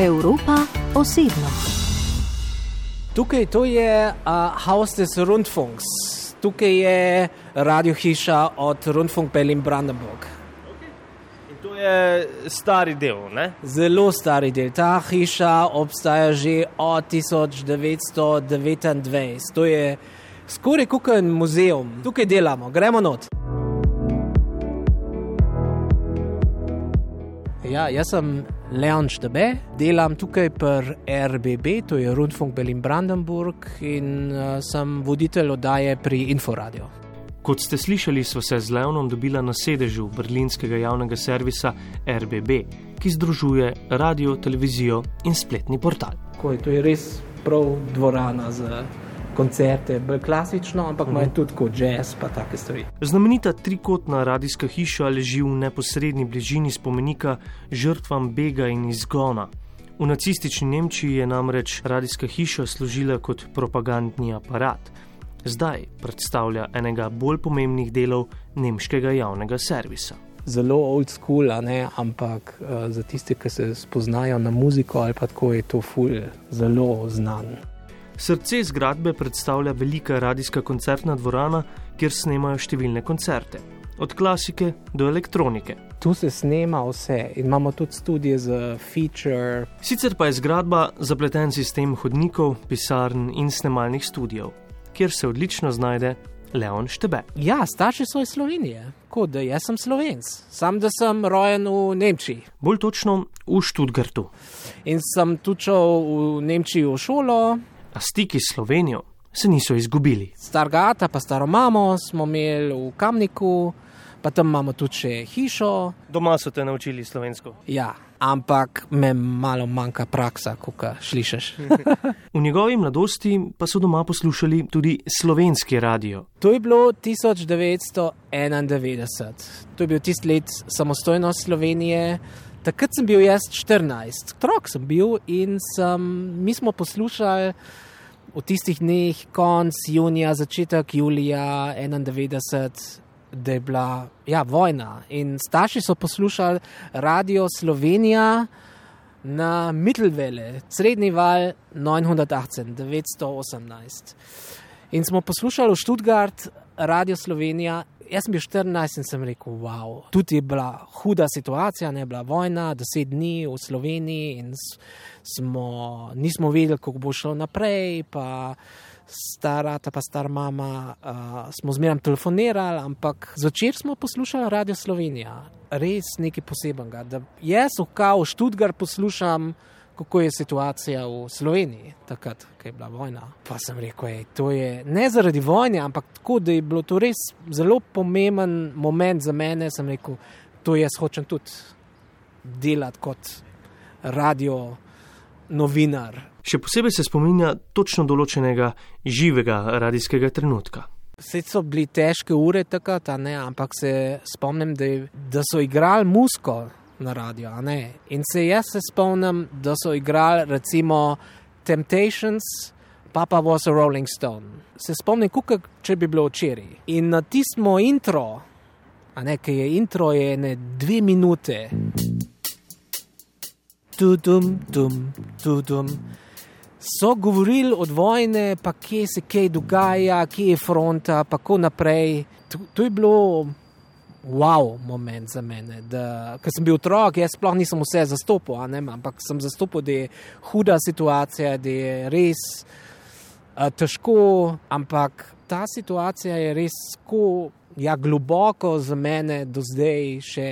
Evropa osebno. Tukaj to je uh, Haus des Rundfunks, tukaj je radio hiša od Rundfunk Berlin Brandenburg. In to je stari del, ne? Zelo stari del. Ta hiša obstaja že od 1929. To je skoraj kot en muzeum. Tukaj delamo, gremo not. Ja, jaz sem Leon Štebe, delam tukaj pri RBB, to je Rundfunk Berlin Brandenburg in uh, sem voditelj oddaje pri Inforadio. Kot ste slišali, smo se z Leonom dobila na sedežu berlinskega javnega servisa RBB, ki združuje radio, televizijo in spletni portal. Ko je to je res prav dvorana za koncerte, bolj klasično, ampak ima uh -huh. tudi kot jazz, pa take stvari. Znamenita trikotna radijska hiša leži v neposrednji bližini spomenika žrtvam bega in izgona. V nacistični Nemčiji je namreč radijska hiša služila kot propagandni aparat. Zdaj predstavlja enega bolj pomembnih delov nemškega javnega servisa. Zelo old school, ne, ampak uh, za tiste, ki se spoznajo na muziko ali pa tako, je to ful, zelo znan. Srce zgradbe predstavlja velika radijska koncertna dvorana, kjer snemajo številne koncerte, od klasike do elektronike. Tu se snema vse in imamo tudi studije za feature. Sicer pa je zgradba zapleten sistem hodnikov, pisarn in snemalnih studijev, kjer se odlično znajde Leon Štebe. Ja, starši so iz Slovenije, kot da jaz sem slovenc, sam da sem rojen v Nemčiji. Bolj točno v Študgartu. In sem šel v Nemčijo v šolo, A stiki s Slovenijo se niso izgubili. stargata, pa staro mamo smo imeli v Kamniku, pa tam imamo tudi še hišo. Doma so te naučili slovensko. Ja, ampak me malo manjka praksa, kot slišiš. V njegovi mladosti pa so doma poslušali tudi slovenski radio. To je bilo 1991, to je bil tisti let samostojnosti Slovenije. Takrat sem bil jaz 14, otrok sem bil in sem, mi smo poslušali v tistih dneh, konc junija, začetek julija 91, da je bila ja, vojna. In starši so poslušali radio Slovenija na Mittelwelle, srednji val 918, 918. In smo poslušali v Študgard, Radio Slovenija. Jaz sem bil 14 in sem rekel, wow. Tudi je bila huda situacija, ne bila vojna, deset dni v Sloveniji in smo, nismo vedeli, kako bo šlo naprej. Pa stara, ta pa star mama, uh, smo zmeraj telefonirali, ampak zvečer smo poslušali Radio Slovenija. Res nekaj posebenega. Da jaz v kao Študgar poslušam kako je situacija v Sloveniji, takrat, ko je bila vojna. Pa sem rekel, ej, to je ne zaradi vojne, ampak tako, da je bilo to res zelo pomemben moment za mene. Sem rekel, to jaz hočem tudi delati kot radio novinar. Še posebej se spominja točno določenega živega radijskega trenutka. Vse so bili težke ure takrat, a ne, ampak se spomnim, da, je, da so igrali musko na radio. In se jaz se spomnim, da so igrali recimo Temptations, Papa was a Rolling Stone. Se spomnim, kot če bi bilo včeraj. In na tistem intro, a ne, ki je intro, je ne dve minute. Tudum, dum, tudum. So govorili od vojne, pa kje se kaj dogaja, kje je fronta, pa tako naprej. To, to je bilo wow moment za mene. Da, ker sem bil otrok, jaz sploh nisem vse zastopil, ne, ampak sem zastopil, da je huda situacija, da je res a, težko, ampak ta situacija je res tako. Ja, globoko za mene do zdaj še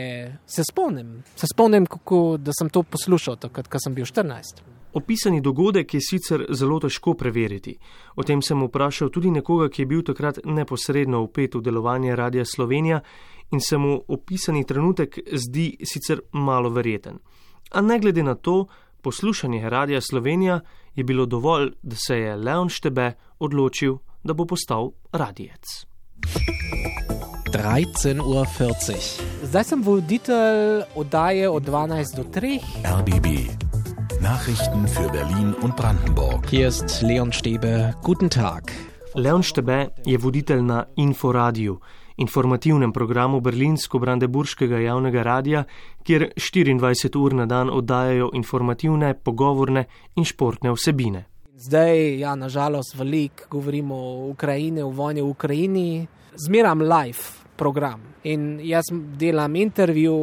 se spomnim. Se spomnim, kako, da sem to poslušal, takrat, ko sem bil 14. Opisani dogodek je sicer zelo težko preveriti. O tem sem vprašal tudi nekoga, ki je bil takrat neposredno upet v delovanje Radia Slovenija in se mu opisani trenutek zdi sicer malo verjeten. A ne glede na to, poslušanje Radia Slovenija je bilo dovolj, da se je Leon Štebe odločil, da bo postal radijec. 13.40 Uhr. Zdaj sem voditelj oddaje od 12 do 3. RBB. Nachrichten für Berlin und Brandenburg. Hier ist Leon Stäbe. Guten Tag. Leon Štebe je voditelj na Inforadiju informativnem programu Berlinsko-Brandeburškega javnega radia, kjer 24 ur na dan oddajajo informativne, pogovorne in športne vsebine. Zdaj, ja, nažalost, veliko govorimo o Ukrajini, o vojni v Ukrajini, zmeram live program. In jaz delam intervju,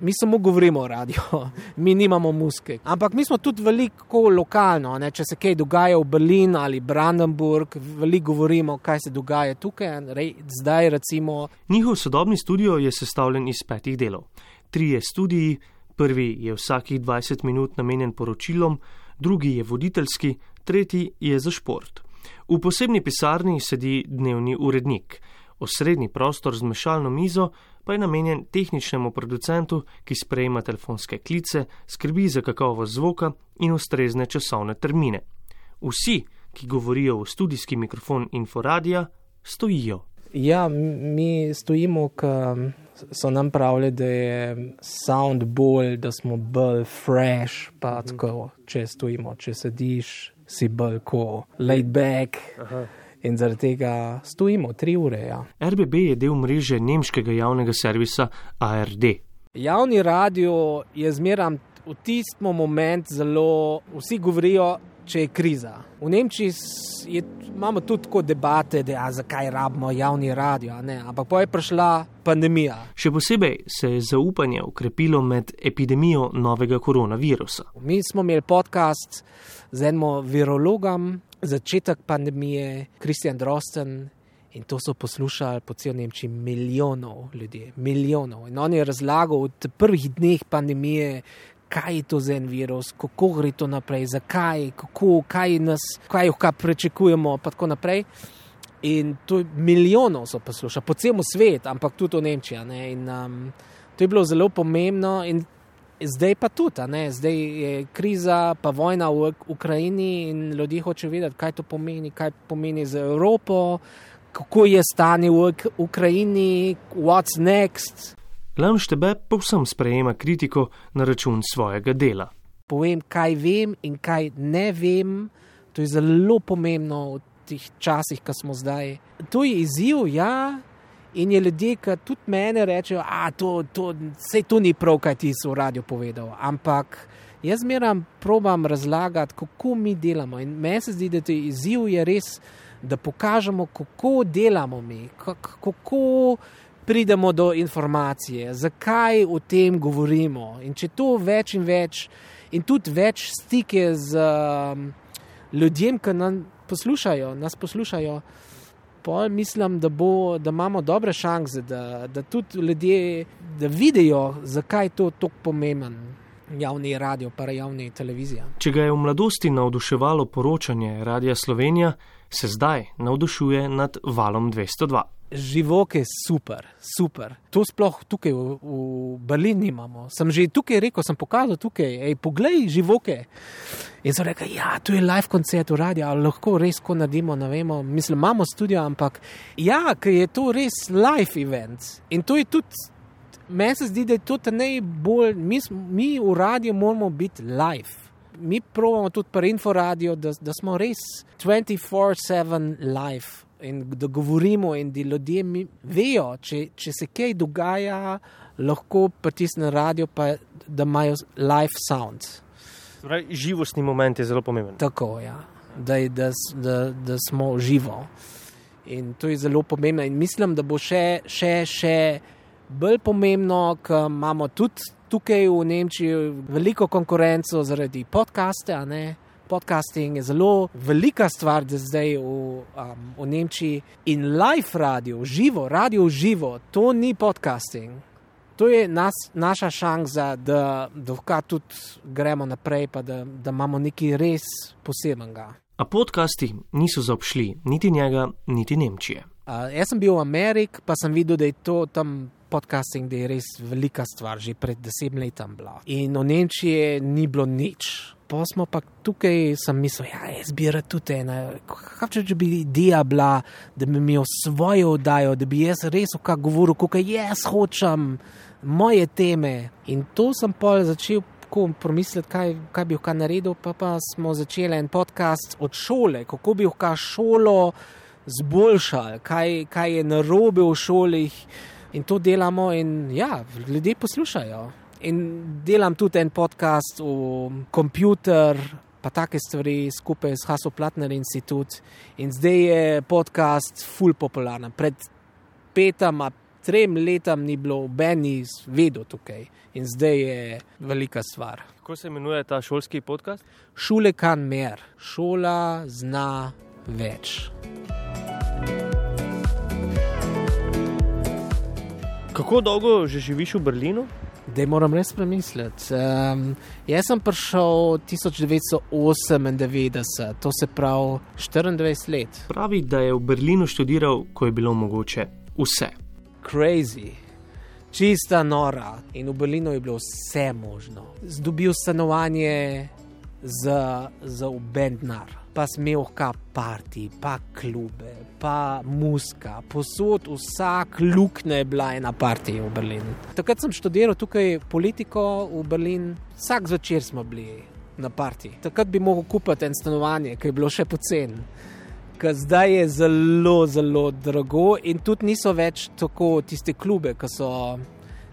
mi samo govorimo o radio, mi nimamo muske. Ampak mi smo tudi veliko lokalno, ne? če se kaj dogaja v Berlin ali Brandenburg, veliko govorimo, kaj se dogaja tukaj. Zdaj, recimo. Njihov sodobni studio je sestavljen iz petih delov. Trije studiji, prvi je vsakih 20 minut namenjen poročilom, drugi je voditeljski, tretji je za šport. V posebni pisarni sedi dnevni urednik. Osrednji prostor z mešalno mizo pa je namenjen tehničnemu producentu, ki sprejema telefonske klice, skrbi za kakovost zvoka in ustrezne časovne termine. Vsi, ki govorijo v studijski mikrofon Inforadija, stojijo. Ja, mi stojimo, ker so nam pravili, da je sound bolj, da smo bolj fresh, pa mhm. tako, če stojimo, če sediš, si bolj ko, laid back. Aha in zaradi tega stojimo tri ure. Ja. RBB je del mreže nemškega javnega servisa ARD. Javni radio je zmeraj v tistem momentu zelo, vsi govorijo. Če je kriza. V Nemčiji je, imamo tudi tako debate, da ja, zakaj rabimo javni radio, ampak pa je prišla pandemija. Še posebej se je zaupanje ukrepilo med epidemijo novega koronavirusa. Mi smo imeli podcast z enim virologom, začetek pandemije, Kristjan Drosten. In to so poslušali po celem Nemčiji milijonov ljudi, milijonov. In on je razlagal v prvih dneh pandemije, kaj je to za en virus, kako gre to naprej, zakaj, kako, kaj nas, kaj jih pričakujemo, in tako naprej. In to je milijonov so poslušali po celem svetu, ampak tudi v Nemčiji. In, um, to je bilo zelo pomembno. In zdaj pa tudi, ne? zdaj je kriza, pa vojna v Ukrajini in ljudje hoče vedeti, kaj to pomeni, kaj pomeni za Evropo, kako je stanje v Ukrajini, what's next. Lamštebe povsem sprejema kritiko na račun svojega dela. Povem, kaj vem in kaj ne vem, to je zelo pomembno v teh časih, ki smo zdaj. To je izziv, ja, In je ljudje, ki tudi meni rečejo, da to, to, to ni prav, kaj ti so v radiju povedal. Ampak jaz zmeraj probam razlagati, kako mi delamo. In meni se zdi, da je izziv je res, da pokažemo, kako delamo mi, kako pridemo do informacije, zakaj o tem govorimo. In če to več in več, in tudi več stike z um, ljudmi, ki nas poslušajo. Nas poslušajo pol mislim, da, bo, da imamo dobre šanse, da, da tudi ljudje da vidijo, zakaj je to tako pomemben. Javni radio, pa javni televizija. Če ga je v mladosti navduševalo poročanje Radia Slovenija, se zdaj navdušuje nad valom 202 živoke super, super. To sploh tukaj v, v Berlinu imamo. Sem že tukaj rekel, sem pokazal tukaj, hej, poglej živoke. In so rekli, ja, tu je live koncert v radiu, ali lahko res ko naredimo, ne vemo. Mislim, imamo studio, ampak ja, ker je to res live event. In to je tudi, meni se zdi, da je to najbolj, mi, mi v radiu moramo biti live. Mi pravimo tudi pri Inforadio, da, da smo res 24-7 live in da govorimo, in da ljudje vejo, če, če se kaj dogaja, lahko pritisnejo radio, pa da imajo live sound. Torej, živostni moment je zelo pomemben. Tako je, ja. da, da, da, da smo živo. In to je zelo pomembno. In mislim, da bo še, še, še bolj pomembno, ker imamo tudi tukaj v Nemčiji veliko konkurenco zaradi podcasta podcasting je zelo velika stvar, da zdaj v, um, v Nemčiji in live radio, živo, radio živo, to ni podcasting. To je nas, naša šansa, da, da tudi gremo naprej, pa da, da imamo nekaj res posebnega. A podcasti niso zaobšli niti njega, niti Nemčije. Uh, jaz sem bil v Ameriki, pa sem videl, da je to tam podcasting, da je res velika stvar, že pred desetimi leti bila. In v Nemčiji ni bilo nič pa smo pa tukaj, sem mislil, ja, je zbira tudi ena. Kaj če bi ideja bila, da bi imel svojo oddajo, da bi jaz res vkaj govoril, kako jaz hočem moje teme. In to sem pa začel pomisliti, kaj, kaj bi vkaj naredil. Pa, pa smo začeli en podcast od šole, kako bi vkaj šolo zboljšali, kaj, kaj je narobe v šolih. In to delamo, in ja, ljudje poslušajo. In delam tudi en podcast o komputer, pa take stvari skupaj s Haso Platner Institut. In zdaj je podcast full popularen. Pred petama, trem letam ni bilo nobeni vedel tukaj. In zdaj je velika stvar. Kako se imenuje ta šolski podcast? Šole kan mer, šola zna več. Kako dolgo že živiš v Berlinu? Da moram res premisliti. Um, jaz sem prišel 1998, to se pravi 24 let. Pravi, da je v Berlinu študiral, ko je bilo mogoče vse. Crazy. Čista nora in v Berlinu je bilo vse možno. Zdobil stanovanje za, za ubendnar pa smel ka parti, pa klube, pa muska, posod vsak lukne je bila ena partija v Berlinu. Takrat sem študiral tukaj politiko v Berlinu, vsak zvečer smo bili na partiji. Takrat bi mogel kupiti en stanovanje, ki je bilo še pocen. Zdaj je zelo, zelo drago, in tudi niso več tako tiste klube, ki so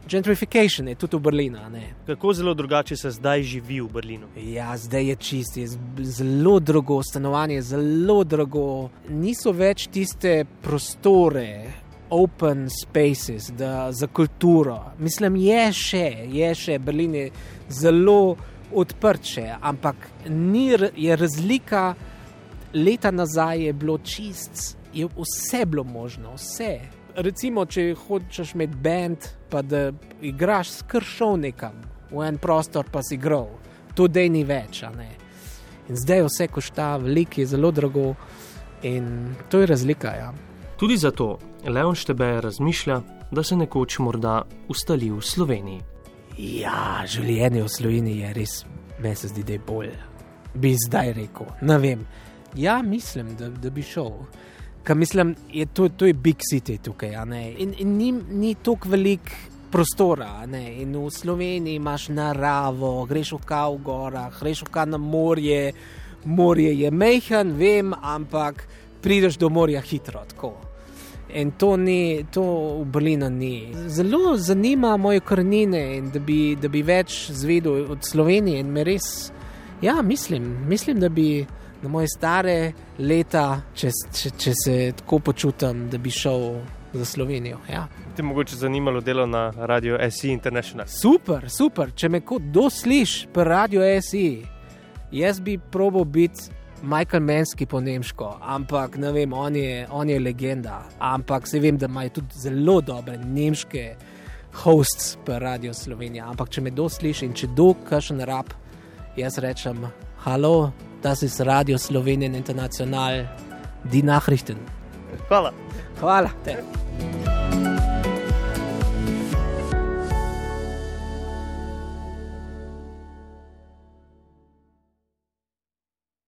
gentrification je tudi v Berlinu. Kako zelo drugače se zdaj živi v Berlinu? Ja, zdaj je čist, je zelo drago, stanovanje je zelo drago. Niso več tiste prostore, open spaces da, za kulturo. Mislim, je še, je še, Berlin je zelo odprt, še, ampak ni, je razlika. Leta nazaj je bilo čist, je vse bilo možno, vse recimo, če hočeš imeti bend, pa da igraš skršov nekam v en prostor, pa si igral, to dej ni več. In zdaj vse košta, veliko je zelo drago in to je razlika. Ja. Tudi zato Leon Štebe razmišlja, da se nekoč morda ustali v Sloveniji. Ja, življenje v Sloveniji je res, meni se zdi, da je bolje. Bi zdaj rekel, ne vem. Ja, mislim, da, da bi šel. Ker mislim, je to, to je big city tukaj. In, in ni, ni tako velik prostora. In v Sloveniji imaš naravo, greš v kav gorah, greš v kav na morje. Morje je mehen, vem, ampak prideš do morja hitro. Tako. In to, ni, to v Berlinu ni. Zelo zanima moje korenine in da bi, da bi več zvedel od Slovenije. In me res, ja, mislim, mislim da bi na moje stare leta, če, če, če se tako počutim, da bi šel za Slovenijo. Ja. Ti mogoče zanimalo delo na Radio SE International. Super, super. Če me kot dosliš pri Radio SE, jaz bi probo biti. Michael Menski po nemško, ampak ne vem, on je, on je legenda. Ampak se vem, da imajo tudi zelo dobre nemške hosts pri Radio Slovenija. Ampak če me dosliš in če do kakšen rab, jaz rečem, halo, das ist Radio Slowenien International, die Nachrichten. Hvala. Hvala.